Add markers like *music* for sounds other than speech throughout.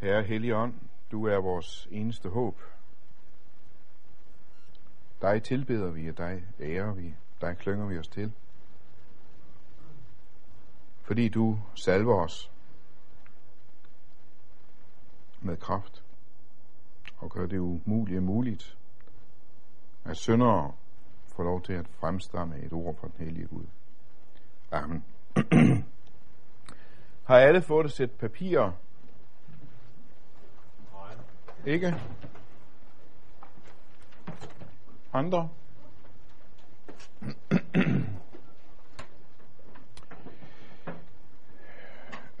Herre Helligånd, du er vores eneste håb. Dig tilbeder vi, og dig ærer vi, dig klynger vi os til. Fordi du salver os med kraft og gør det umulige muligt, at syndere får lov til at fremstamme et ord fra den hellige Gud. Amen. *clears throat* Har alle fået et sæt papirer? Ikke? Andre?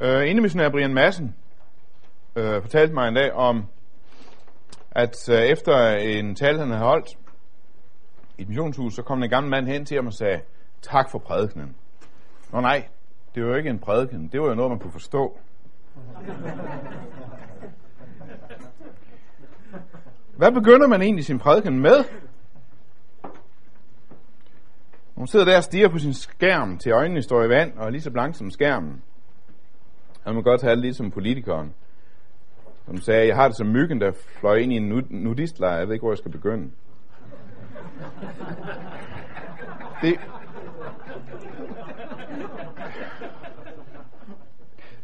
øh, Indemissionær Brian Madsen øh, fortalte mig en dag om, at øh, efter en tale, han havde holdt i et missionshus, så kom en gammel mand hen til ham og sagde, tak for prædikenen. Nå nej, det var jo ikke en prædiken, det var jo noget, man kunne forstå. Hvad begynder man egentlig sin prædiken med? Hun sidder der og stiger på sin skærm til øjnene står i vand og er lige så blank som skærmen. Han må godt have det ligesom politikeren. Som sagde, jeg har det som myggen, der fløj ind i en nudistlejr. Jeg ved ikke, hvor jeg skal begynde. Det,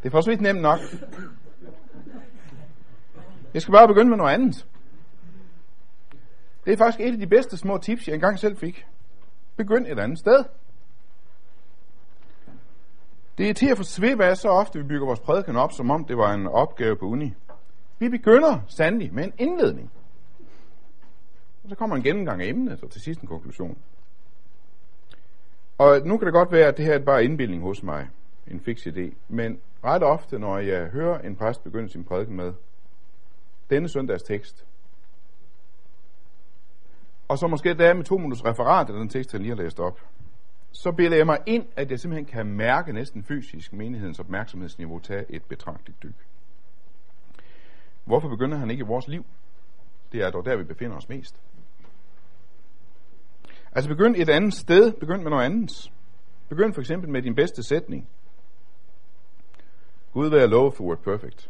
det er for så vidt nemt nok. Jeg skal bare begynde med noget andet. Det er faktisk et af de bedste små tips, jeg engang selv fik. Begynd et andet sted. Det er til at få svip af så ofte, vi bygger vores prædiken op, som om det var en opgave på uni. Vi begynder sandelig med en indledning. Og så kommer en gennemgang af emnet, og til sidst en konklusion. Og nu kan det godt være, at det her er bare indbildning hos mig, en fix idé, men ret ofte, når jeg hører en præst begynde sin prædiken med denne søndags tekst, og så måske der med to minutters referat af den tekst, jeg lige har læst op, så billeder jeg mig ind, at jeg simpelthen kan mærke næsten fysisk menighedens opmærksomhedsniveau tage et betragteligt dyk. Hvorfor begynder han ikke i vores liv? Det er dog der, vi befinder os mest. Altså begynd et andet sted, begynd med noget andet. Begynd for eksempel med din bedste sætning. Gud vil love for Word Perfect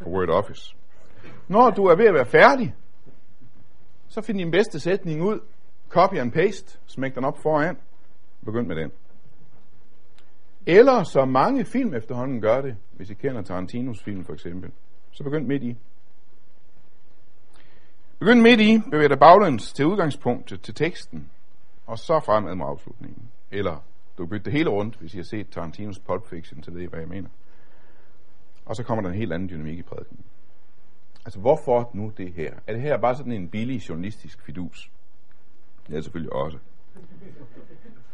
og Word Office. Når du er ved at være færdig, så find din bedste sætning ud, copy and paste, smæk den op foran, begynd med den. Eller så mange film efterhånden gør det, hvis I kender Tarantinos film for eksempel, så begynd midt i. Begynd midt i, bevæg dig baglæns til udgangspunktet, til teksten, og så fremad med afslutningen. Eller du kan bytte det hele rundt, hvis I har set Tarantinos Pulp Fiction, så ved I, hvad jeg mener. Og så kommer der en helt anden dynamik i prædiken. Altså, hvorfor nu det her? Er det her bare sådan en billig journalistisk fidus? Det er selvfølgelig også.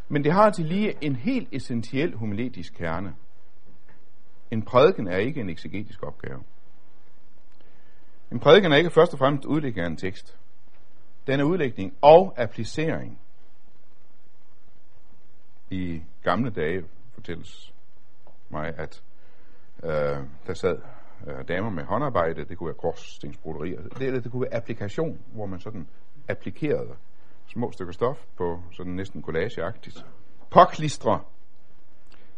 Men det har til lige en helt essentiel homiletisk kerne. En prædiken er ikke en eksegetisk opgave. En prædiken er ikke først og fremmest udlægning af en tekst. Den er udlægning og applicering. I gamle dage fortælles mig, at øh, der sad øh, damer med håndarbejde, det kunne være korsstensbroderier, det, det kunne være applikation, hvor man sådan applikerede små stykker stof på sådan næsten collageagtigt. Påklistre.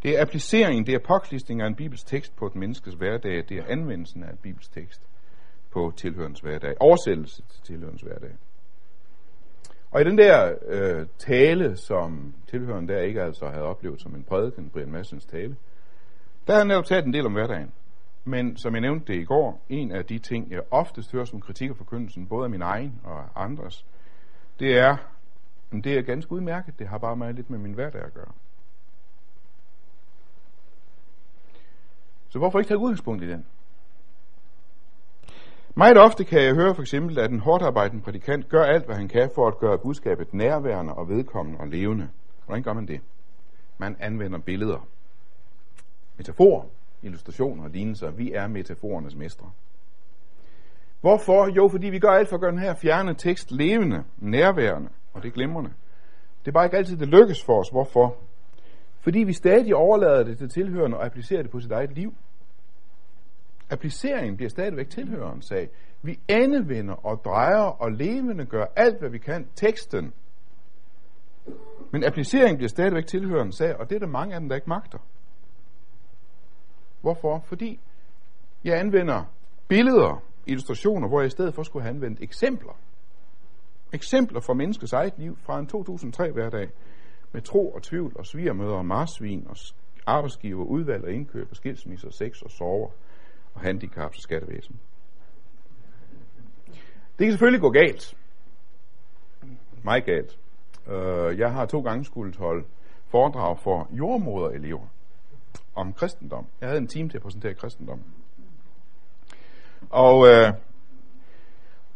Det er applicering, det er påklistring af en bibelstekst på et menneskes hverdag, det er anvendelsen af en bibelstekst på tilhørens hverdag. Oversættelse til tilhørens hverdag. Og i den der øh, tale, som tilhøren der ikke altså havde oplevet som en prædiken, Brian Massens tale, der har han netop talt en del om hverdagen. Men som jeg nævnte det i går, en af de ting, jeg oftest hører som kritik af forkyndelsen, både af min egen og andres, det er, at det er ganske udmærket, det har bare meget lidt med min hverdag at gøre. Så hvorfor ikke tage udgangspunkt i den? Meget ofte kan jeg høre for eksempel, at en hårdt arbejdende prædikant gør alt, hvad han kan for at gøre budskabet nærværende og vedkommende og levende. Hvordan gør man det? Man anvender billeder, metaforer, illustrationer og lignelser. Vi er metaforernes mestre. Hvorfor? Jo, fordi vi gør alt for at gøre den her fjerne tekst levende, nærværende, og det er glimrende. Det er bare ikke altid, det lykkes for os. Hvorfor? Fordi vi stadig overlader det til tilhørende og applicerer det på sit eget liv. Appliceringen bliver stadigvæk tilhørende sag. Vi endevender og drejer og levende gør alt, hvad vi kan. Teksten. Men appliceringen bliver stadigvæk tilhørende sag, og det er der mange af dem, der ikke magter. Hvorfor? Fordi jeg anvender billeder, illustrationer, hvor jeg i stedet for skulle have anvendt eksempler. Eksempler fra menneskets eget liv fra en 2003 hverdag, med tro og tvivl og svigermøder og marsvin og arbejdsgiver, udvalg og indkøb og skilsmisser, sex og sover og handicap og skattevæsen. Det kan selvfølgelig gå galt. Meget galt. Øh, jeg har to gange skulle holde foredrag for jordmoderelever om kristendom. Jeg havde en time til at præsentere kristendom. Og øh,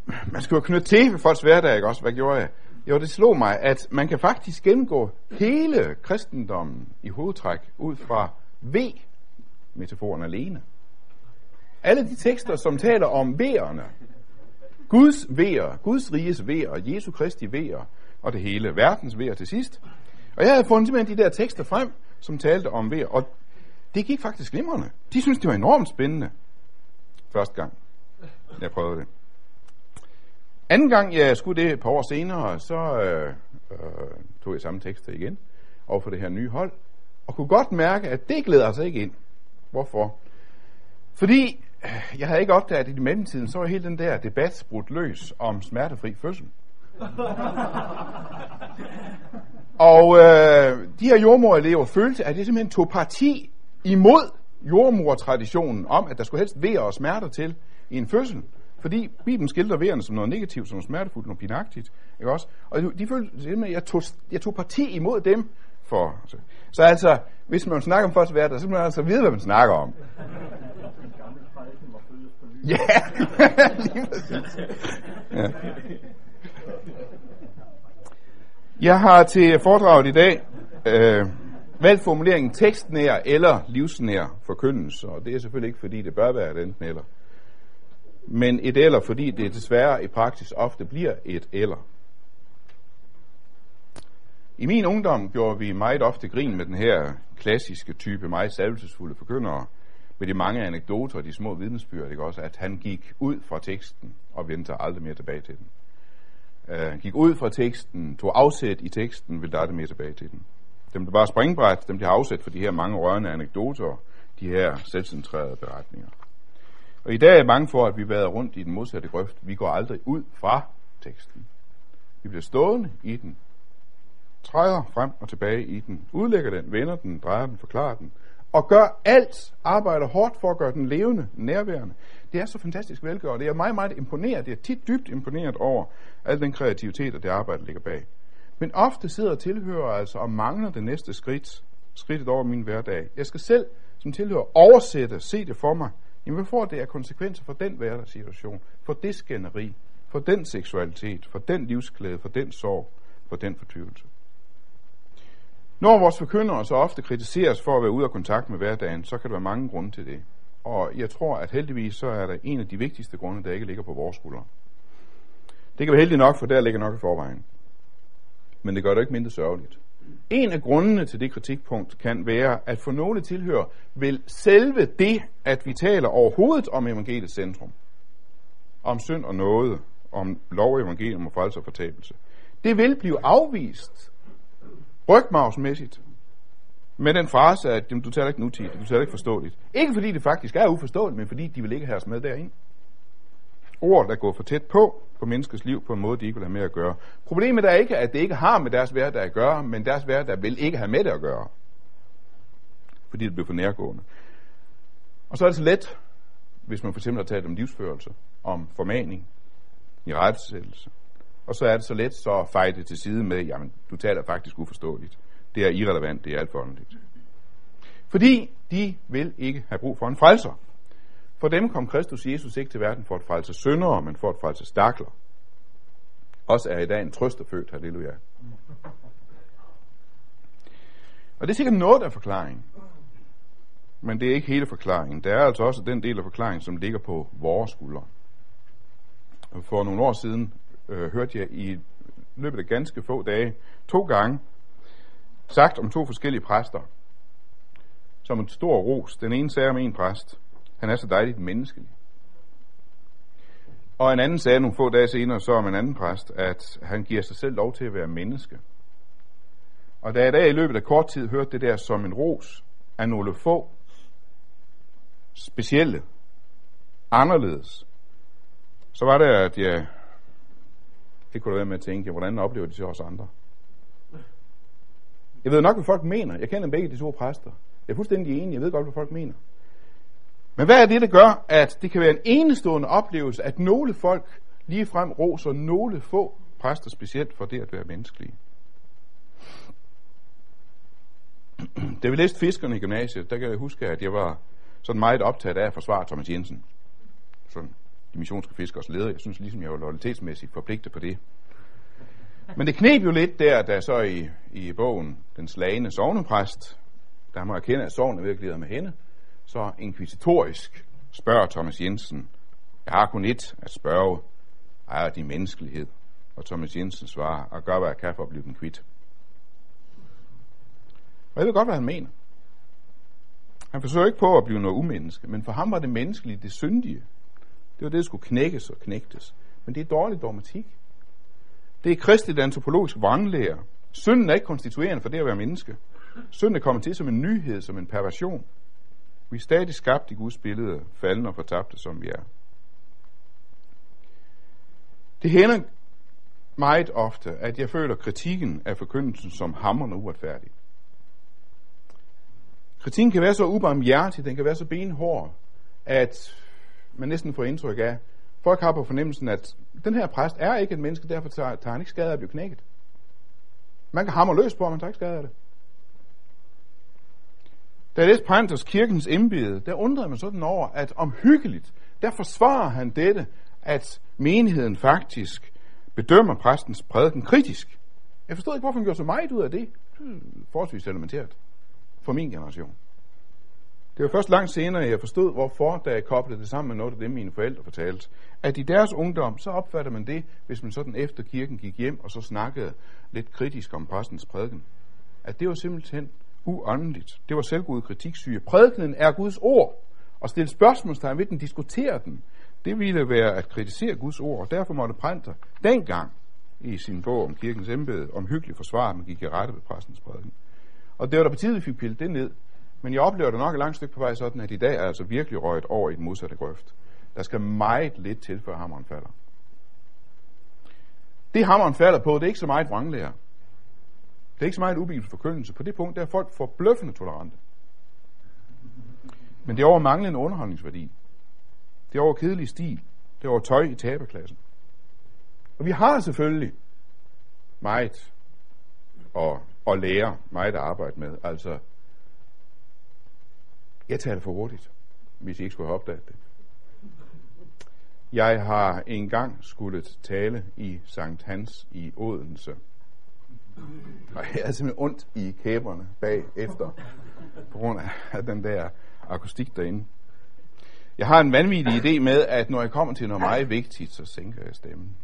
*clears throat* man skal jo knytte til ved folks hverdag, ikke også? Hvad gjorde jeg? Jo, det slog mig, at man kan faktisk gennemgå hele kristendommen i hovedtræk ud fra V-metaforen alene. Alle de tekster, som taler om vejerne, Guds vejer, Guds riges vejer, Jesu Kristi vejer, og det hele, verdens vejer til sidst. Og jeg havde fundet simpelthen de der tekster frem, som talte om vejer, og det gik faktisk glimrende. De synes det var enormt spændende. Første gang, jeg prøvede det. Anden gang jeg skulle det et par år senere, så øh, øh, tog jeg samme tekster igen over for det her nye hold, og kunne godt mærke, at det glæder altså ikke ind. Hvorfor? Fordi øh, jeg havde ikke opdaget, at i mellemtiden, så var hele den der debat brudt løs om smertefri fødsel. *laughs* og øh, de her jordmorelever følte, at det simpelthen tog parti imod jordmortraditionen om, at der skulle helst være og smerter til i en fødsel. Fordi Bibelen skildrer vejerne som noget negativt, som noget smertefuldt, noget pinagtigt. Ikke også? Og de følte simpelthen, at jeg tog, jeg tog parti imod dem. For, så, så altså, hvis man snakker om første verden, så skal man altså vide, hvad man snakker om. Ja, *laughs* lige præcis. Ja. Jeg har til foredraget i dag øh, valgt formuleringen tekstnær eller livsnær forkyndelse, og det er selvfølgelig ikke, fordi det bør være et enten eller men et eller, fordi det desværre i praksis ofte bliver et eller. I min ungdom gjorde vi meget ofte grin med den her klassiske type meget salvelsesfulde forkyndere, med de mange anekdoter og de små vidnesbyrd, ikke også, at han gik ud fra teksten og vendte aldrig mere tilbage til den. Uh, gik ud fra teksten, tog afsæt i teksten, ville aldrig mere tilbage til den. Dem, der bare springbræt, dem, der har afsæt for de her mange rørende anekdoter, de her selvcentrerede beretninger. Og i dag er mange for, at vi været rundt i den modsatte grøft. Vi går aldrig ud fra teksten. Vi bliver stående i den, træder frem og tilbage i den, udlægger den, vender den, drejer den, forklarer den, og gør alt, arbejder hårdt for at gøre den levende, nærværende. Det er så fantastisk velgørende. Det er meget, meget imponeret. Det er tit dybt imponeret over al den kreativitet og det arbejde, der ligger bag. Men ofte sidder tilhører altså og mangler det næste skridt, skridtet over min hverdag. Jeg skal selv som tilhører oversætte, se det for mig, Jamen hvad får det af konsekvenser for den hverdagssituation, for det skænderi, for den seksualitet, for den livsglæde, for den sorg, for den fortvivlelse? Når vores forkyndere så ofte kritiseres for at være ude af kontakt med hverdagen, så kan der være mange grunde til det. Og jeg tror, at heldigvis så er der en af de vigtigste grunde, der ikke ligger på vores skuldre. Det kan være heldigt nok, for der ligger nok i forvejen. Men det gør det ikke mindre sørgeligt. En af grundene til det kritikpunkt kan være, at for nogle tilhører vil selve det, at vi taler overhovedet om evangeliets centrum, om synd og noget, om lov og evangelium og frelse og fortabelse, det vil blive afvist rygmavsmæssigt med den frase, at du taler ikke nutidigt, du taler ikke forståeligt. Ikke fordi det faktisk er uforståeligt, men fordi de vil ikke have os med derind ord, der går for tæt på på menneskets liv på en måde, de ikke vil have med at gøre. Problemet er ikke, at det ikke har med deres hverdag at gøre, men deres hverdag vil ikke have med det at gøre. Fordi det bliver for nærgående. Og så er det så let, hvis man for eksempel har talt om livsførelse, om formaning, i rettesættelse. Og så er det så let så at fejre det til side med, jamen, du taler faktisk uforståeligt. Det er irrelevant, det er alt for åndeligt. Fordi de vil ikke have brug for en frelser. For dem kom Kristus Jesus ikke til verden for at frelse syndere, men for at frelse stakler. Også er i dag en trøsterfødt, halleluja. Og det er sikkert noget af forklaringen. Men det er ikke hele forklaringen. Der er altså også den del af forklaringen, som ligger på vores skuldre. For nogle år siden øh, hørte jeg i løbet af ganske få dage to gange sagt om to forskellige præster, som en stor ros. Den ene sagde om en præst, han er så dejligt menneskelig. Og en anden sagde nogle få dage senere så om en anden præst, at han giver sig selv lov til at være menneske. Og da jeg dag i løbet af kort tid hørte det der som en ros af nogle få specielle, anderledes, så var det, at jeg ikke kunne være med at tænke, hvordan oplever de så os andre? Jeg ved nok, hvad folk mener. Jeg kender begge de to præster. Jeg er fuldstændig enig. Jeg ved godt, hvad folk mener. Men hvad er det, der gør, at det kan være en enestående oplevelse, at nogle folk ligefrem roser nogle få præster specielt for det at være menneskelige? Da vi læste Fiskerne i gymnasiet, der kan jeg huske, at jeg var sådan meget optaget af at forsvare Thomas Jensen. Sådan de missionske fiskers leder. Jeg synes ligesom, jeg var loyalitetsmæssigt forpligtet på det. Men det knep jo lidt der, da så i, i bogen Den slagende sovnepræst, der må erkende, at sovnet virkelig med hende, så inkvisitorisk spørger Thomas Jensen, jeg har kun ét at spørge, ejer din menneskelighed? Og Thomas Jensen svarer, og gør hvad jeg kan for at blive den kvit. Og jeg ved godt, hvad han mener. Han forsøger ikke på at blive noget umenneske, men for ham var det menneskelige det syndige. Det var det, der skulle knækkes og knægtes. Men det er dårlig dogmatik. Det er kristligt antropologisk vranglære. Synden er ikke konstituerende for det at være menneske. Synden er kommet til som en nyhed, som en perversion. Vi er stadig skabt i Guds billede, faldende og fortabte, som vi er. Det hænder meget ofte, at jeg føler kritikken af forkyndelsen som hammerende uretfærdig. Kritikken kan være så ubarmhjertig, den kan være så benhård, at man næsten får indtryk af, folk har på fornemmelsen, at den her præst er ikke et menneske, derfor tager, tager han ikke skade af at blive knækket. Man kan hamre løs på, at man tager ikke skade af det. Da jeg læste Panthers kirkens embede, der undrede man sådan over, at omhyggeligt, der forsvarer han dette, at menigheden faktisk bedømmer præstens prædiken kritisk. Jeg forstod ikke, hvorfor han gjorde så meget ud af det. forholdsvis elementært for min generation. Det var først langt senere, jeg forstod, hvorfor, da jeg koblede det sammen med noget af det, mine forældre fortalte, at i deres ungdom, så opfatter man det, hvis man sådan efter kirken gik hjem og så snakkede lidt kritisk om præstens prædiken, at det var simpelthen uåndeligt. Det var selvgod kritiksyge. Prædikenen er Guds ord, og stille spørgsmålstegn ved den, diskutere den, det ville være at kritisere Guds ord, og derfor måtte Prænter dengang i sin bog om kirkens embede omhyggeligt forsvar, at man gik i rette ved præstens prædiken. Og det var der på tide, vi fik pillet det ned. Men jeg oplever det nok et langt stykke på vej sådan, at i dag er altså virkelig røget over i den modsatte grøft. Der skal meget lidt til, før hammeren falder. Det hammeren falder på, det er ikke så meget vranglærer. Det er ikke så meget ubibelsk forkyndelse. På det punkt der er folk forbløffende tolerante. Men det er over manglende underholdningsværdi. Det er over kedelig stil. Det er over tøj i taberklassen. Og vi har selvfølgelig meget at, at lære, meget at arbejde med. Altså, jeg taler for hurtigt, hvis I ikke skulle have opdaget det. Jeg har engang skulle tale i Sankt Hans i Odense. Og jeg er simpelthen ondt i kæberne bag efter, på grund af den der akustik derinde. Jeg har en vanvittig idé med, at når jeg kommer til noget meget vigtigt, så sænker jeg stemmen.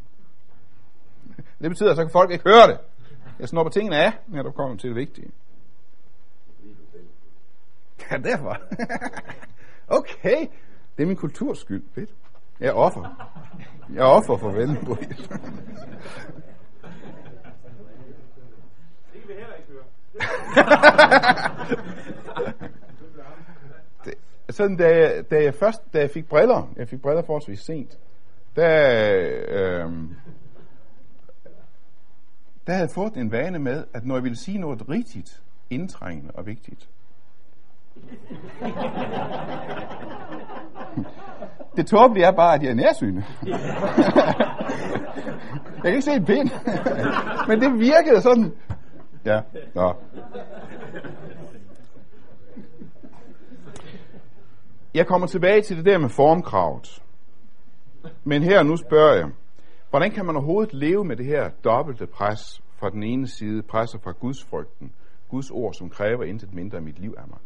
Det betyder, at så kan folk ikke høre det. Jeg snupper tingene af, når du kommer til det vigtige. Ja, derfor. okay, det er min kulturs skyld. Fedt. Jeg er offer. Jeg er offer for Vellenbryg. Det kan vi heller ikke høre det, sådan, da jeg, da jeg først, da jeg fik briller, jeg fik briller forholdsvis sent, der, øh, der havde jeg fået en vane med, at når jeg ville sige noget rigtigt, indtrængende og vigtigt, *laughs* det tåbelige er bare, at jeg er nærsynet. *laughs* jeg kan ikke se en pind. *laughs* Men det virkede sådan. Ja, nå. Jeg kommer tilbage til det der med formkravet. Men her nu spørger jeg, hvordan kan man overhovedet leve med det her dobbelte pres fra den ene side, presser fra Guds frygten, Guds ord, som kræver intet mindre af mit liv af mig.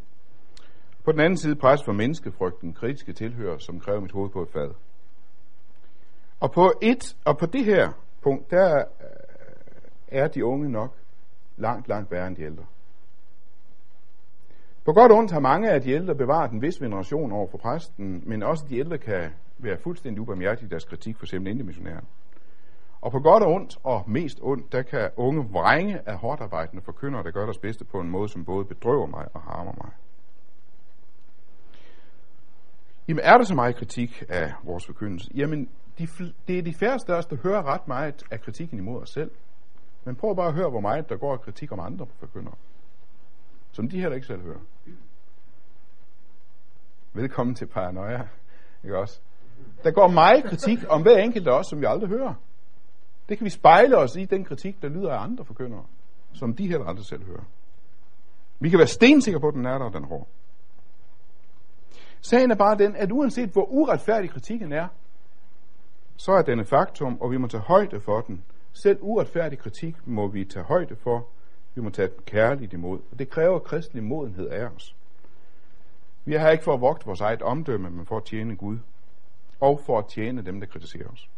På den anden side pres fra menneskefrygten, kritiske tilhører, som kræver mit hoved på et fad. Og på, et, og på det her punkt, der øh, er de unge nok langt, langt værre end de ældre. På godt og ondt har mange af de ældre bevaret en vis veneration over for præsten, men også de ældre kan være fuldstændig ubarmhjertige i deres kritik for simpelthen indemissionæren. Og på godt og ondt, og mest ondt, der kan unge vrænge af hårdt arbejdende forkyndere, der gør deres bedste på en måde, som både bedrøver mig og harmer mig. Jamen, er der så meget kritik af vores forkyndelse? Jamen, de, det er de færreste af os, der hører ret meget af kritikken imod os selv. Men prøv bare at høre, hvor meget der går af kritik om andre forkyndere. Som de heller ikke selv hører. Velkommen til paranoia. Ikke også? Der går meget kritik om hver enkelt af os, som vi aldrig hører. Det kan vi spejle os i, den kritik, der lyder af andre forkyndere, som de heller aldrig selv hører. Vi kan være stensikre på, at den er der, og den er hård. Sagen er bare den, at uanset hvor uretfærdig kritikken er, så er den et faktum, og vi må tage højde for den. Selv uretfærdig kritik må vi tage højde for. Vi må tage den kærligt imod. Og det kræver kristelig modenhed af os. Vi er her ikke for at vogte vores eget omdømme, men for at tjene Gud. Og for at tjene dem, der kritiserer os.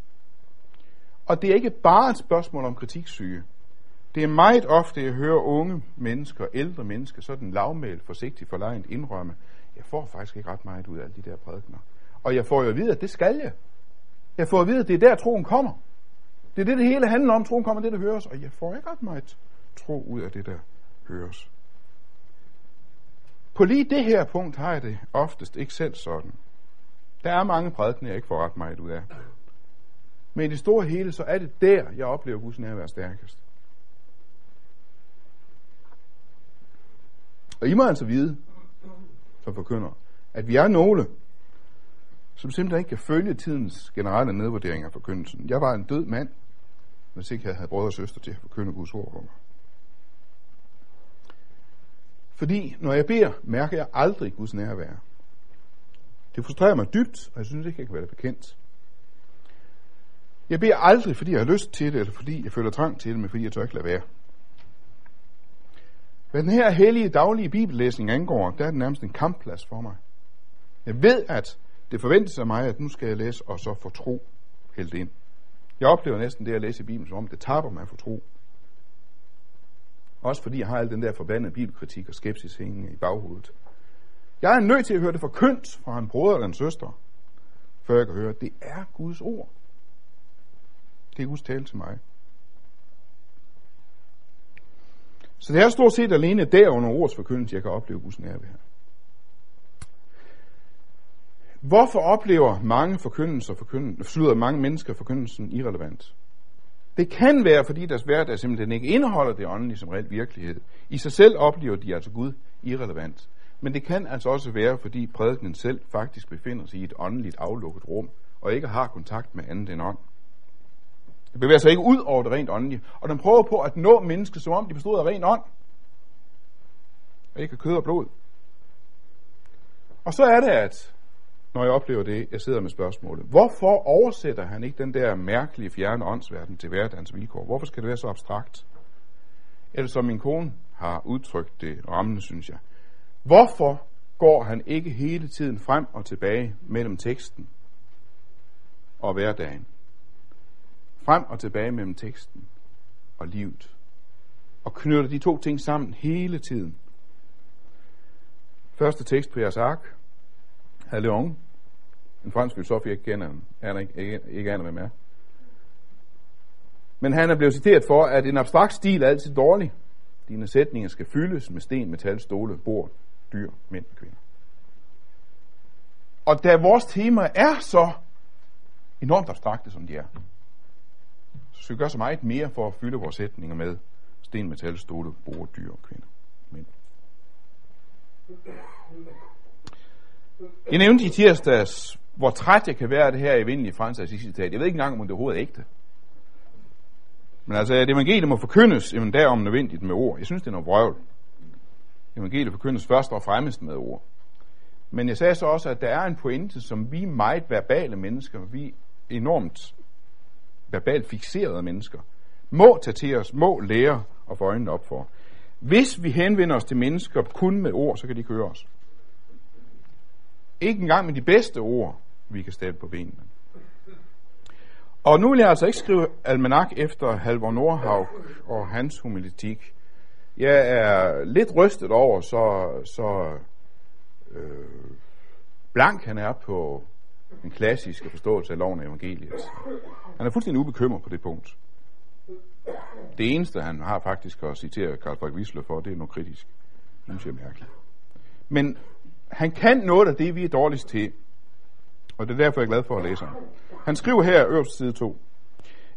Og det er ikke bare et spørgsmål om kritiksyge. Det er meget ofte, jeg hører unge mennesker, ældre mennesker, sådan lavmælt, forsigtigt, forlegnet indrømme, jeg får faktisk ikke ret meget ud af alle de der prædikner. Og jeg får jo at vide, at det skal jeg. Jeg får at vide, at det er der, troen kommer. Det er det, det hele handler om. Troen kommer det, der høres. Og jeg får ikke ret meget tro ud af det, der høres. På lige det her punkt har jeg det oftest ikke selv sådan. Der er mange prædikener, jeg ikke får ret meget ud af. Men i det store hele, så er det der, jeg oplever Guds nærvær stærkest. Og I må altså vide, som forkynder, at vi er nogle, som simpelthen ikke kan følge tidens generelle nedvurdering af forkyndelsen. Jeg var en død mand, hvis ikke jeg havde brødre og søster til at forkynde Guds ord for mig. Fordi når jeg beder, mærker jeg aldrig Guds nærvær. Det frustrerer mig dybt, og jeg synes ikke, jeg kan være det bekendt. Jeg beder aldrig, fordi jeg har lyst til det, eller fordi jeg føler trang til det, men fordi jeg tør ikke lade være. Hvad den her hellige daglige bibellæsning angår, der er det nærmest en kampplads for mig. Jeg ved, at det forventes af mig, at nu skal jeg læse og så få tro helt ind. Jeg oplever næsten det at læse i Bibelen, som om det taber mig for tro. Også fordi jeg har al den der forbandede bibelkritik og skepsis hængende i baghovedet. Jeg er nødt til at høre det forkyndt fra en bror eller en søster, før jeg kan høre, at det er Guds ord. Det er Guds tale til mig. Så det er stort set alene der under ords forkyndelse, jeg kan opleve Guds nærvær. Hvorfor oplever mange forkyndelser, forkyndelser slutter mange mennesker forkyndelsen irrelevant? Det kan være, fordi deres hverdag simpelthen ikke indeholder det åndelige som reelt virkelighed. I sig selv oplever de altså Gud irrelevant. Men det kan altså også være, fordi prædikenen selv faktisk befinder sig i et åndeligt aflukket rum, og ikke har kontakt med andet end ånd. Det bevæger sig ikke ud over det rent åndelige. Og den prøver på at nå mennesker, som om de bestod af ren ånd. Og ikke af kød og blod. Og så er det, at når jeg oplever det, jeg sidder med spørgsmålet. Hvorfor oversætter han ikke den der mærkelige fjerne åndsverden til hverdagens vilkår? Hvorfor skal det være så abstrakt? Eller som min kone har udtrykt det rammende, synes jeg. Hvorfor går han ikke hele tiden frem og tilbage mellem teksten og hverdagen? frem og tilbage mellem teksten og livet. Og knytter de to ting sammen hele tiden. Første tekst på jeres ark. Leon. En fransk filosof, jeg ikke kender. Er ikke, ikke, ikke aner, hvem er. Men han er blevet citeret for, at en abstrakt stil er altid dårlig. Dine sætninger skal fyldes med sten, metal, stole, bord, dyr, mænd og kvinder. Og da vores tema er så enormt abstrakte, som de er, så skal vi gøre så meget mere for at fylde vores sætninger med sten, metal, stole, bord, dyr og kvinder. Men. Jeg nævnte i tirsdags, hvor træt jeg kan være af det her evindelige franske citat. Jeg ved ikke engang, om det overhovedet er ægte. Men altså, at evangeliet må forkyndes, jamen derom nødvendigt med ord. Jeg synes, det er noget vrøvl. Evangeliet forkyndes først og fremmest med ord. Men jeg sagde så også, at der er en pointe, som vi meget verbale mennesker, vi enormt verbalt fixerede mennesker, må tage til os, må lære og få øjnene op for. Hvis vi henvender os til mennesker kun med ord, så kan de køre os. Ikke engang med de bedste ord, vi kan stable på benene. Og nu vil jeg altså ikke skrive almanak efter Halvor Nordhaug og hans humilitik. Jeg er lidt rystet over, så, så øh, blank han er på den klassiske forståelse af loven af evangeliet. Han er fuldstændig ubekymret på det punkt. Det eneste, han har faktisk at citere Karl Frederik Wiesler for, det er noget kritisk. Det synes jeg er mærkeligt. Men han kan noget af det, vi er dårligst til. Og det er derfor, jeg er glad for at læse ham. Han skriver her øverst side 2.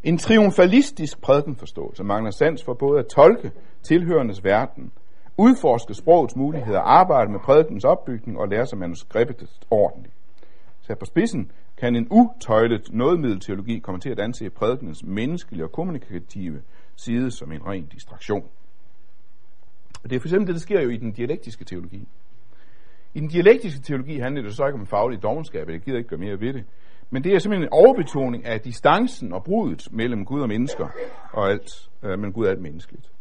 En triumfalistisk prædikenforståelse mangler sans for både at tolke tilhørendes verden, udforske sprogets muligheder, arbejde med prædikens opbygning og lære sig manuskriptet ordentligt. Så på spidsen kan en utøjlet nådemiddelteologi komme til at anse prædikenens menneskelige og kommunikative side som en ren distraktion. Og det er for eksempel det, der sker jo i den dialektiske teologi. I den dialektiske teologi handler det så ikke om faglig dogenskab, jeg gider ikke gøre mere ved det. Men det er simpelthen en overbetoning af distancen og brudet mellem Gud og mennesker, og alt, øh, men Gud og alt menneskeligt.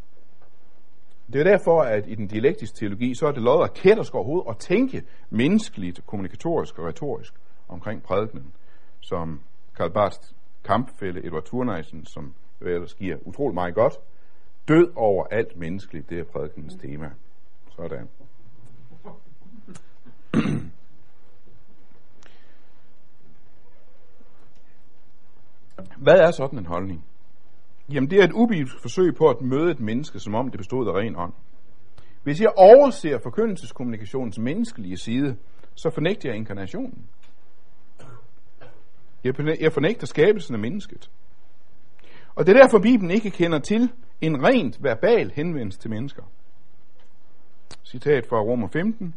Det er derfor, at i den dialektiske teologi, så er det lovet at kætte hovedet og tænke menneskeligt, kommunikatorisk og retorisk omkring prædikenen, som Karl Barths kampfælde Edward Thurneisen, som ellers giver utrolig meget godt, død over alt menneskeligt, det er prædikenens tema. Sådan. *clears throat* Hvad er sådan en holdning? Jamen det er et ubibelsk forsøg på at møde et menneske, som om det bestod af ren ånd. Hvis jeg overser forkyndelseskommunikationens menneskelige side, så fornægter jeg inkarnationen. Jeg fornægter skabelsen af mennesket. Og det er derfor, Bibelen ikke kender til en rent verbal henvendelse til mennesker. Citat fra Romer 15.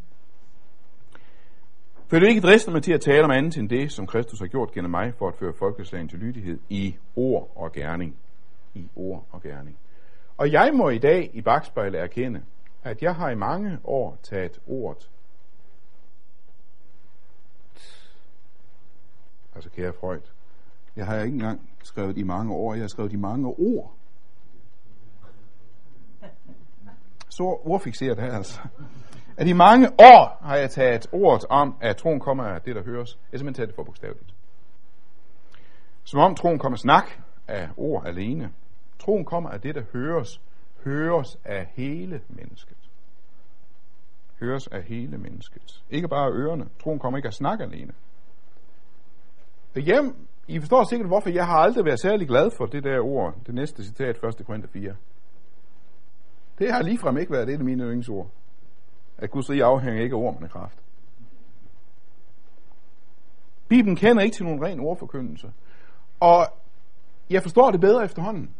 Følg ikke driste mig til at tale om andet end det, som Kristus har gjort gennem mig, for at føre folkeslagen til lydighed i ord og gerning. I ord og gerning. Og jeg må i dag i bagspejlet erkende, at jeg har i mange år taget ordet. Altså kære Freud, jeg har ikke engang skrevet i mange år, jeg har skrevet i mange ord. Så ordfixeret her altså at i mange år har jeg taget ordet om, at troen kommer af det, der høres. Jeg har simpelthen taget det for bogstaveligt. Som om troen kommer snak af ord alene. Troen kommer af det, der høres. Høres af hele mennesket. Høres af hele mennesket. Ikke bare af ørerne. Troen kommer ikke af snak alene. Hjem, I forstår sikkert, hvorfor jeg har aldrig været særlig glad for det der ord. Det næste citat, 1. Korinther 4. Det har ligefrem ikke været det af mine yndlingsord at Guds rige afhænger ikke af ord, men af kraft. Bibelen kender ikke til nogen ren ordforkyndelse. Og jeg forstår det bedre efterhånden.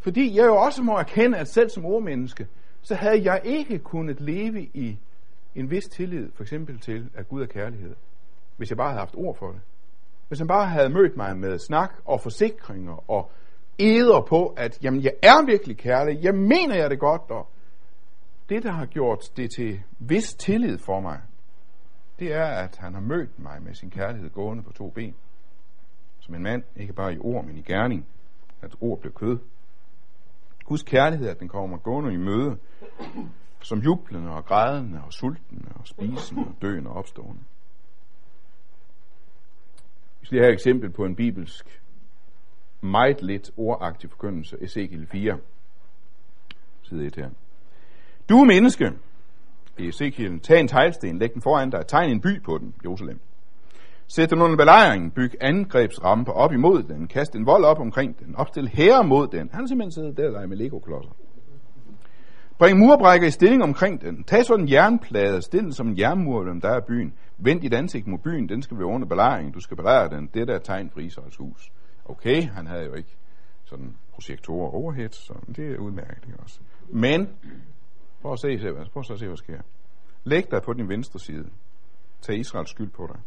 Fordi jeg jo også må erkende, at selv som ordmenneske, så havde jeg ikke kunnet leve i en vis tillid, for eksempel til, at Gud er kærlighed, hvis jeg bare havde haft ord for det. Hvis han bare havde mødt mig med snak og forsikringer og eder på, at jamen, jeg er virkelig kærlig, jeg mener jeg det godt, og det, der har gjort det til vis tillid for mig, det er, at han har mødt mig med sin kærlighed gående på to ben. Som en mand, ikke bare i ord, men i gerning. At ord blev kød. Guds kærlighed, at den kommer gående i møde, som jublende og grædende og sultende og spisende og døende og opstående. Vi skal have et eksempel på en bibelsk, meget lidt ordagtig forkyndelse, Ezekiel 4, side 1 her. Du menneske, i Ezekiel, tag en teglsten, læg den foran dig, tegn en by på den, Jerusalem. Sæt den under belejring, byg angrebsramper op imod den, kast en vold op omkring den, opstil herre mod den. Han har simpelthen siddet der og med Lego-klodser. Bring murbrækker i stilling omkring den. Tag sådan en jernplade, stil den som en jernmur, der er byen. Vend dit ansigt mod byen, den skal være under belejring. Du skal belejre den. Det der er tegn for Israels hus. Okay, han havde jo ikke sådan projektorer overhead, så det er udmærket også. Men Prøv at se, prøv at se, hvad sker. Læg dig på din venstre side. Tag Israels skyld på dig.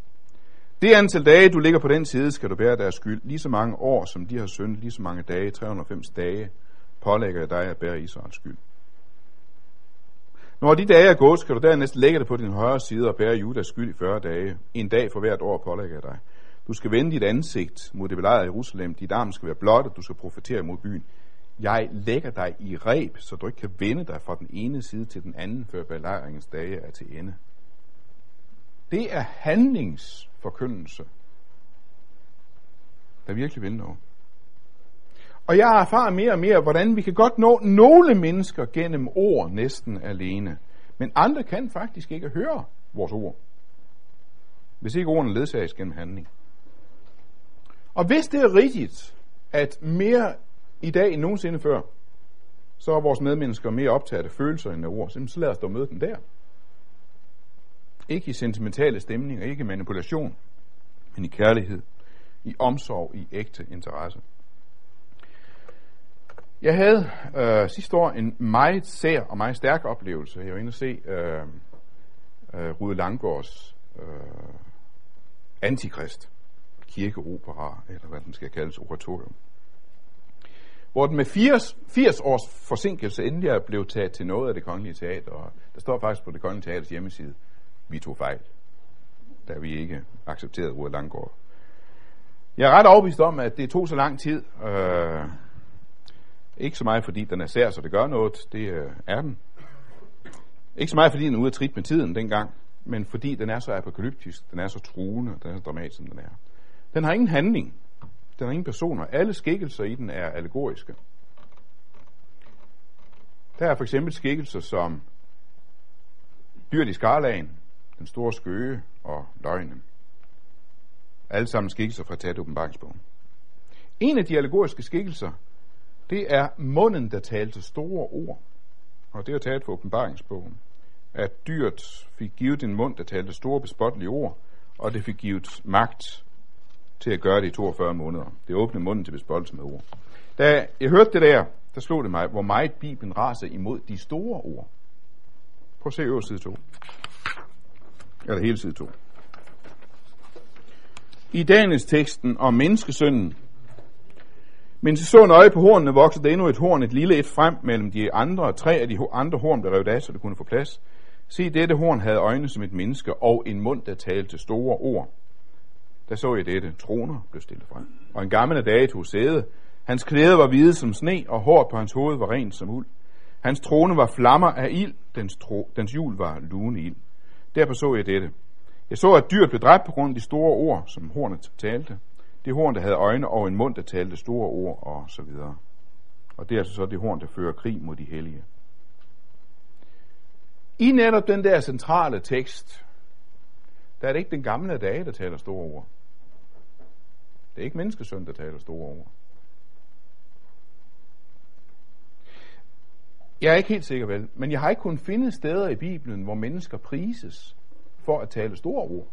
Det antal dage, du ligger på den side, skal du bære deres skyld. Lige så mange år, som de har syndet, lige så mange dage, 390 dage, pålægger jeg dig at bære Israels skyld. Når de dage er gået, skal du dernæst lægge dig på din højre side og bære Judas skyld i 40 dage. En dag for hvert år pålægger jeg dig. Du skal vende dit ansigt mod det belejrede Jerusalem. Dit arm skal være blot, og du skal profetere mod byen. Jeg lægger dig i reb, så du ikke kan vende dig fra den ene side til den anden, før belejringens dage er til ende. Det er handlingsforkyndelse, der virkelig vil noget. Og jeg erfarer mere og mere, hvordan vi kan godt nå nogle mennesker gennem ord næsten alene. Men andre kan faktisk ikke høre vores ord, hvis ikke ordene ledsages gennem handling. Og hvis det er rigtigt, at mere i dag end nogensinde før, så er vores medmennesker mere optaget af følelser end af ord. Så lad os dog møde dem der. Ikke i sentimentale stemninger, ikke i manipulation, men i kærlighed, i omsorg, i ægte interesse. Jeg havde øh, sidste år en meget sær og meget stærk oplevelse. Jeg var inde og se øh, øh, Rude Langgårds øh, Antikrist kirkeopera, eller hvad den skal kaldes, oratorium. Hvor den med 80, 80 års forsinkelse endelig er blevet taget til noget af det kongelige teater. Og der står faktisk på det kongelige teaters hjemmeside, vi tog fejl, da vi ikke accepterede Rude Langgaard. Jeg er ret overbevist om, at det tog så lang tid. Øh, ikke så meget fordi den er sær, så det gør noget. Det øh, er den. Ikke så meget fordi den er ude af trit med tiden dengang, men fordi den er så apokalyptisk, den er så truende, den er så dramatisk, som den er. Den har ingen handling. Den har ingen personer. Alle skikkelser i den er allegoriske. Der er for eksempel skikkelser som dyrt i skarlagen, den store skøge og løgnen. Alle sammen skikkelser fra tæt åbenbaringsbogen. En af de allegoriske skikkelser, det er munden, der talte store ord. Og det er taget fra åbenbaringsbogen. At dyret fik givet en mund, der talte store bespottelige ord, og det fik givet magt til at gøre det i 42 måneder. Det åbnede munden til bespottelse med ord. Da jeg hørte det der, der slog det mig, hvor meget Bibelen raser imod de store ord. Prøv at se øverst side 2. Eller hele side 2. I dagens teksten om menneskesønnen, men så så nøje på hornene, voksede der endnu et horn, et lille et frem mellem de andre, tre af de andre horn blev revet af, så det kunne få plads. Se, dette horn havde øjne som et menneske, og en mund, der talte store ord. Der så jeg dette. Troner blev stillet frem. Og en gammel af dage tog sæde. Hans klæder var hvide som sne, og håret på hans hoved var rent som uld. Hans trone var flammer af ild, dens, tro, dens hjul var lune ild. Derfor så jeg dette. Jeg så, at dyret blev dræbt på grund af de store ord, som hornet talte. Det horn, der havde øjne og en mund, der talte store ord, og så videre. Og det er altså så det horn, der fører krig mod de hellige. I netop den der centrale tekst, der er det ikke den gamle dage, der taler store ord. Det er ikke menneskesøn, der taler store ord. Jeg er ikke helt sikker vel, men jeg har ikke kunnet finde steder i Bibelen, hvor mennesker prises for at tale store ord.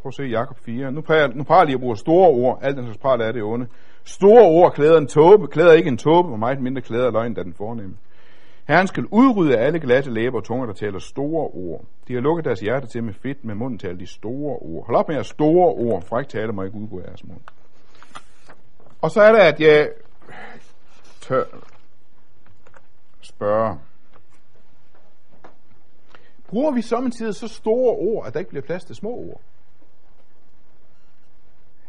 Prøv at se Jakob 4. Nu prøver, nu prøver jeg lige at bruge store ord. Alt den slags pral er det onde. Store ord klæder en tåbe, klæder ikke en tåbe, og meget mindre klæder løgn, da den fornemme. Herren skal udrydde alle glatte læber og tunger, der taler store ord. De har lukket deres hjerte til med fedt, med munden taler de store ord. Hold op med at store ord, for ikke tale må ikke udgå af jeres mund. Og så er det, at jeg tør spørge. Bruger vi samtidig så store ord, at der ikke bliver plads til små ord?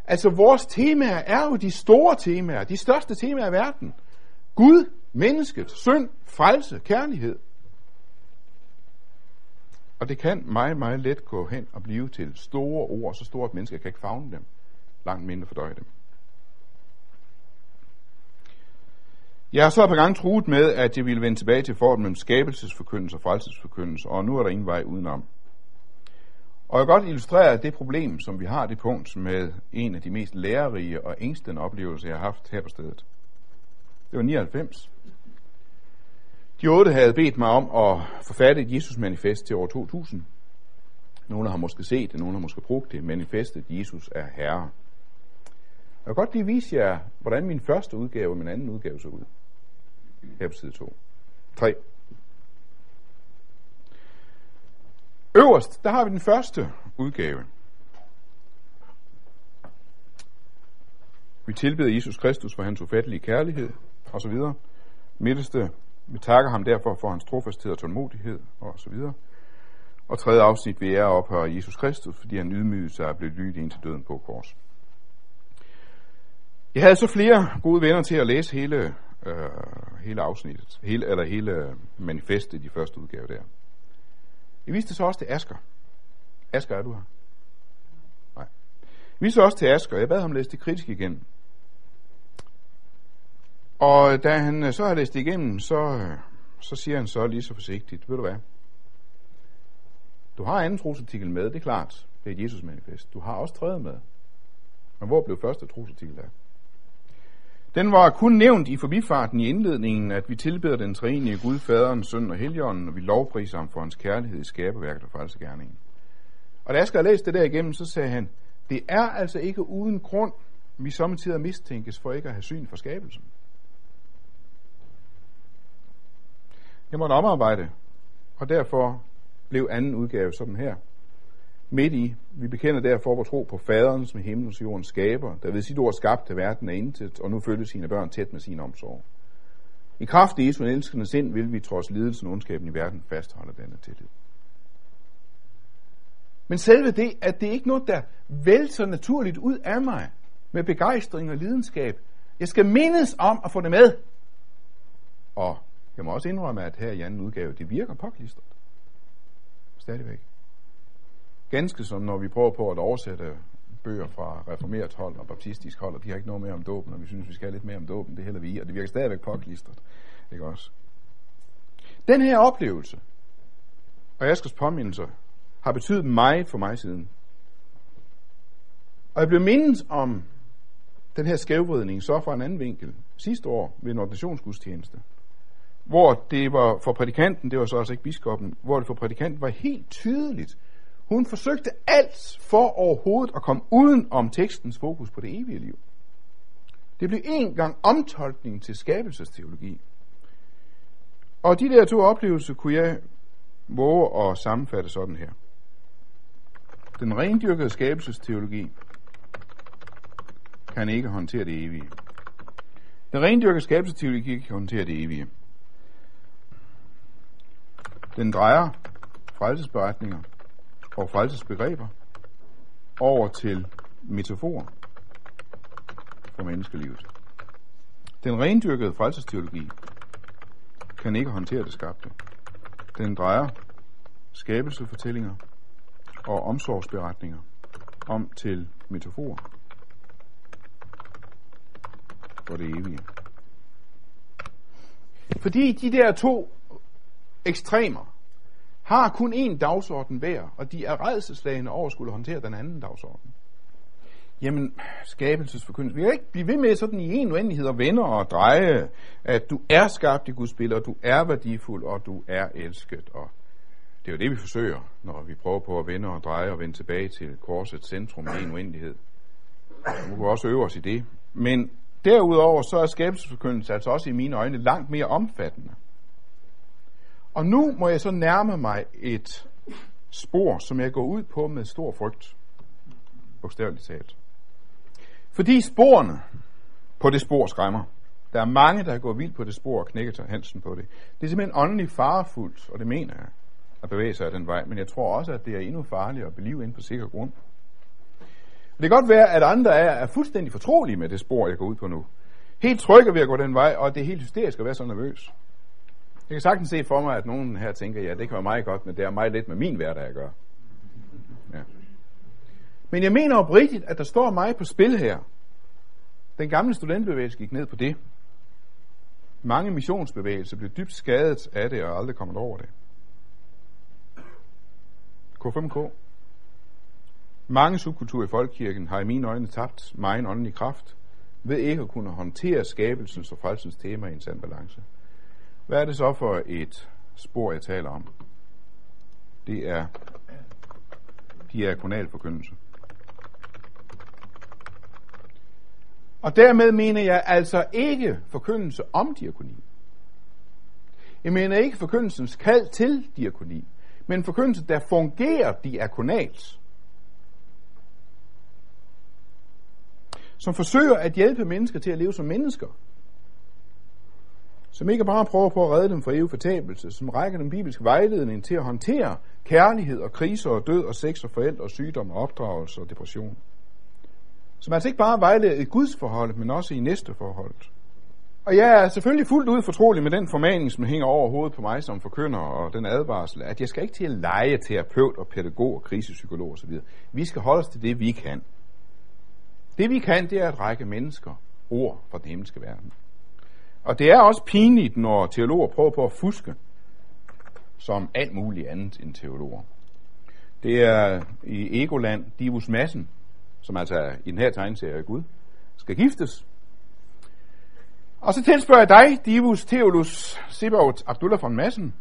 Altså, vores temaer er jo de store temaer, de største temaer i verden. Gud, mennesket, synd, frelse, kærlighed. Og det kan meget, meget let gå hen og blive til store ord, så store, at mennesker kan ikke fagne dem. Langt mindre fordøje dem. Jeg har så et par gange truet med, at jeg ville vende tilbage til forholdet mellem skabelsesforkyndelse og frelsesforkyndelse, og nu er der ingen vej udenom. Og jeg kan godt illustrere det problem, som vi har det punkt med en af de mest lærerige og ængstende oplevelser, jeg har haft her på stedet. Det var 99. De otte havde bedt mig om at forfatte et Jesus-manifest til år 2000. Nogle har måske set det, nogle har måske brugt det. Manifestet Jesus er Herre. Jeg vil godt lige vise jer, hvordan min første udgave og min anden udgave så ud. Her på side 2. 3. Øverst, der har vi den første udgave. Vi tilbeder Jesus Kristus for hans ufattelige kærlighed, og så videre. Midterste, vi takker ham derfor for hans trofasthed og tålmodighed, og så videre. Og tredje afsnit, vi er ophøre Jesus Kristus, fordi han ydmygede sig og blev lydig ind til døden på kors. Jeg havde så flere gode venner til at læse hele, øh, hele afsnittet, hele, eller hele manifestet i de første udgave der. Jeg viste så også til Asker. Asker, er du her? Nej. Jeg viste også til Asker. Jeg bad ham læse det kritisk igen. Og da han øh, så har læst igennem, så, øh, så siger han så lige så forsigtigt, ved du hvad? Du har anden trosartikel med, det er klart. Det er et Jesus-manifest. Du har også tredje med. Men hvor blev første trosartikel af? Den var kun nævnt i forbifarten i indledningen, at vi tilbeder den treenige Gud, Faderen, Søn og Helligånden, og vi lovpriser ham for hans kærlighed i skaberværket og frelsegærningen. Og da Asger skal det der igennem, så sagde han, det er altså ikke uden grund, vi samtidig mistænkes for ikke at have syn for skabelsen. Jeg måtte omarbejde, og derfor blev anden udgave sådan her. Midt i, vi bekender derfor vores tro på faderen, som himlens og jordens skaber, der ved sit ord skabte verden af intet, og nu følger sine børn tæt med sin omsorg. I kraft af Jesu elskende sind vil vi trods lidelsen og ondskaben i verden fastholde denne tillid. Men selve det, at det ikke noget, der vælter naturligt ud af mig med begejstring og lidenskab. Jeg skal mindes om at få det med. Og jeg må også indrømme, at her i anden udgave, det virker påklistret. Stadigvæk. Ganske som når vi prøver på at oversætte bøger fra reformeret hold og baptistisk hold, og de har ikke noget mere om dåben, og vi synes, vi skal have lidt mere om dåben, det hælder vi i, og det virker stadigvæk påklistret. Ikke også? Den her oplevelse, og Askers påmindelser, har betydet meget for mig siden. Og jeg blev mindet om den her skævvridning så fra en anden vinkel sidste år ved en ordinationsgudstjeneste, hvor det var for prædikanten, det var så altså ikke biskoppen, hvor det for prædikanten var helt tydeligt. Hun forsøgte alt for overhovedet at komme uden om tekstens fokus på det evige liv. Det blev en gang omtolkning til skabelsesteologi. Og de der to oplevelser kunne jeg våge at sammenfatte sådan her. Den rendyrkede skabelsesteologi kan ikke håndtere det evige. Den rendyrkede skabelsesteologi kan håndtere det evige. Den drejer frelsesberetninger og frelsesbegreber over til metaforer for menneskelivet. Den rendyrkede frelsesteologi kan ikke håndtere det skabte. Den drejer skabelsefortællinger og omsorgsberetninger om til metaforer for det evige. Fordi de der to ekstremer har kun én dagsorden hver, og de er redselslagende over at skulle håndtere den anden dagsorden. Jamen, skabelsesforkyndelse. Vi kan ikke blive ved med sådan i en uendelighed og vende og dreje, at du er skabt i Guds billede, og du er værdifuld, og du er elsket. Og det er jo det, vi forsøger, når vi prøver på at vende og dreje og vende tilbage til korsets centrum i en uendelighed. Vi kan også øve os i det. Men Derudover så er skabelsesforkyndelse altså også i mine øjne langt mere omfattende. Og nu må jeg så nærme mig et spor, som jeg går ud på med stor frygt. Bogstaveligt talt. Fordi sporene på det spor skræmmer. Der er mange, der går vildt på det spor og knækker til halsen på det. Det er simpelthen åndeligt farefuldt, og det mener jeg, at bevæge sig af den vej. Men jeg tror også, at det er endnu farligere at blive ind på sikker grund. Det kan godt være, at andre er, er fuldstændig fortrolige med det spor, jeg går ud på nu. Helt trygge ved at gå den vej, og det er helt hysterisk at være så nervøs. Jeg kan sagtens se for mig, at nogen her tænker, ja, det kan være meget godt, men det er meget lidt med min hverdag at gøre. Ja. Men jeg mener oprigtigt, at der står mig på spil her. Den gamle studentbevægelse gik ned på det. Mange missionsbevægelser blev dybt skadet af det og aldrig kommet over det. K5K mange subkulturer i folkekirken har i mine øjne tabt meget åndelig kraft ved ikke at kunne håndtere skabelsens og frelsens tema i en sand balance. Hvad er det så for et spor, jeg taler om? Det er diakonalforkyndelse. Og dermed mener jeg altså ikke forkyndelse om diakoni. Jeg mener ikke forkyndelsens kald til diakoni, men forkyndelse, der fungerer diakonalt. som forsøger at hjælpe mennesker til at leve som mennesker. Som ikke bare prøver på at redde dem fra evig fortabelse, som rækker den bibelske vejledning til at håndtere kærlighed og kriser og død og sex og forældre og sygdom og opdragelse og depression. Som altså ikke bare vejleder i Guds forhold, men også i næste forhold. Og jeg er selvfølgelig fuldt ud fortrolig med den formaning, som hænger over hovedet på mig som forkynder, og den advarsel, at jeg skal ikke til at lege terapeut og pædagog og krisepsykolog osv. Vi skal holde os til det, vi kan. Det vi kan, det er at række mennesker ord fra den himmelske verden. Og det er også pinligt, når teologer prøver på at fuske, som alt muligt andet end teologer. Det er i Egoland Divus Massen, som altså i den her tegneserie Gud, skal giftes. Og så tilspørger jeg dig, Divus Theolus Sibaut Abdullah von Massen,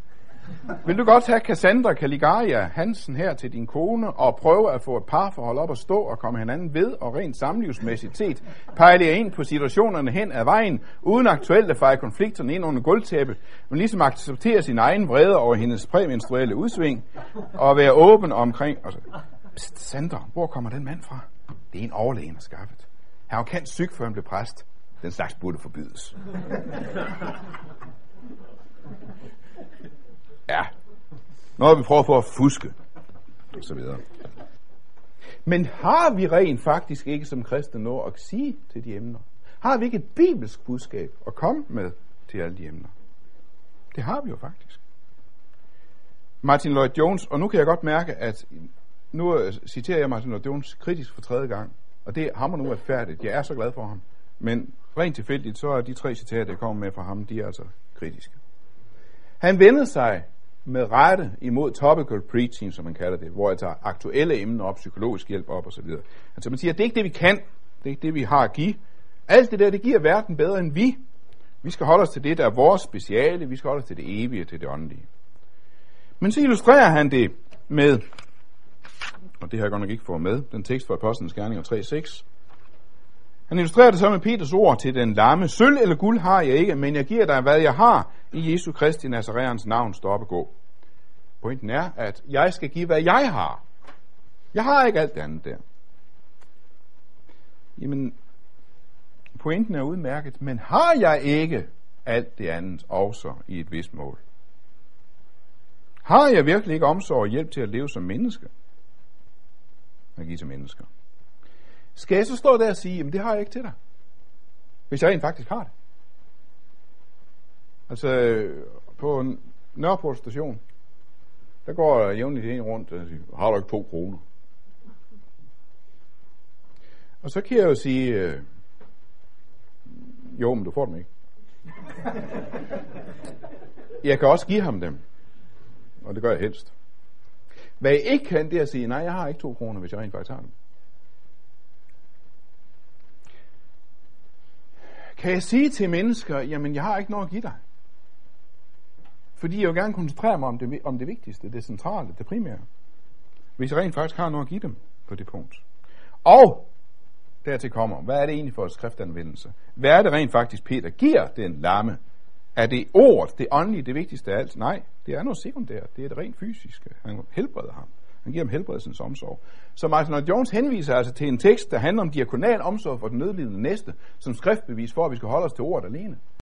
vil du godt have Cassandra Caligaria Hansen her til din kone og prøve at få et parforhold op at stå og komme hinanden ved og rent samlivsmæssigt set pejle ind på situationerne hen ad vejen, uden aktuelt at fejre konflikterne ind under gulvtæppet, men ligesom acceptere sin egen vrede over hendes præmenstruelle udsving og være åben omkring. Og så, Sandra, hvor kommer den mand fra? Det er en overlæge, har skaffet. Han var kendt syg, før han blev præst. Den slags burde forbydes. Ja. Når vi prøver på at fuske. Og så videre. Men har vi rent faktisk ikke som kristne noget at sige til de emner? Har vi ikke et bibelsk budskab at komme med til alle de emner? Det har vi jo faktisk. Martin Lloyd Jones, og nu kan jeg godt mærke, at nu citerer jeg Martin Lloyd Jones kritisk for tredje gang, og det hammer nu færdigt. Jeg er så glad for ham. Men rent tilfældigt, så er de tre citater, jeg kommer med fra ham, de er altså kritiske. Han vendte sig med rette imod topical preaching, som man kalder det, hvor jeg tager aktuelle emner op, psykologisk hjælp op osv. Altså man siger, det er ikke det, vi kan, det er ikke det, vi har at give. Alt det der, det giver verden bedre end vi. Vi skal holde os til det, der er vores speciale, vi skal holde os til det evige, til det åndelige. Men så illustrerer han det med, og det har jeg godt nok ikke fået med, den tekst fra Apostlenes Gerninger 3.6. Han illustrerer det så med Peters ord til den lamme. Sølv eller guld har jeg ikke, men jeg giver dig, hvad jeg har. I Jesu Kristi Nazareans navn står op og gå. Pointen er, at jeg skal give, hvad jeg har. Jeg har ikke alt det andet der. Jamen, pointen er udmærket, men har jeg ikke alt det andet også i et vist mål? Har jeg virkelig ikke omsorg og hjælp til at leve som menneske? At give til mennesker. Skal jeg så stå der og sige, jamen det har jeg ikke til dig? Hvis jeg rent faktisk har det. Altså, på Nørreport station, der går jævnligt en rundt og siger, har du ikke to kroner? Og så kan jeg jo sige, øh, jo, men du får dem ikke. *laughs* Jeg kan også give ham dem, og det gør jeg helst. Hvad jeg ikke kan, det er at sige, nej, jeg har ikke to kroner, hvis jeg rent faktisk har dem. Kan jeg sige til mennesker, jamen jeg har ikke noget at give dig? Fordi jeg vil gerne koncentrere mig om det, om det vigtigste, det centrale, det primære. Hvis jeg rent faktisk har noget at give dem på det punkt. Og dertil kommer, hvad er det egentlig for et skriftanvendelse? Hvad er det rent faktisk, Peter giver den lamme? Er det ordet, det åndelige, det vigtigste af alt? Nej, det er noget sekundært. Det er det rent fysiske. Han helbreder ham. Han giver dem helbredelsens omsorg. Så Martin Jones henviser altså til en tekst, der handler om diakonal omsorg for den nødlidende næste, som skriftbevis for, at vi skal holde os til ordet alene.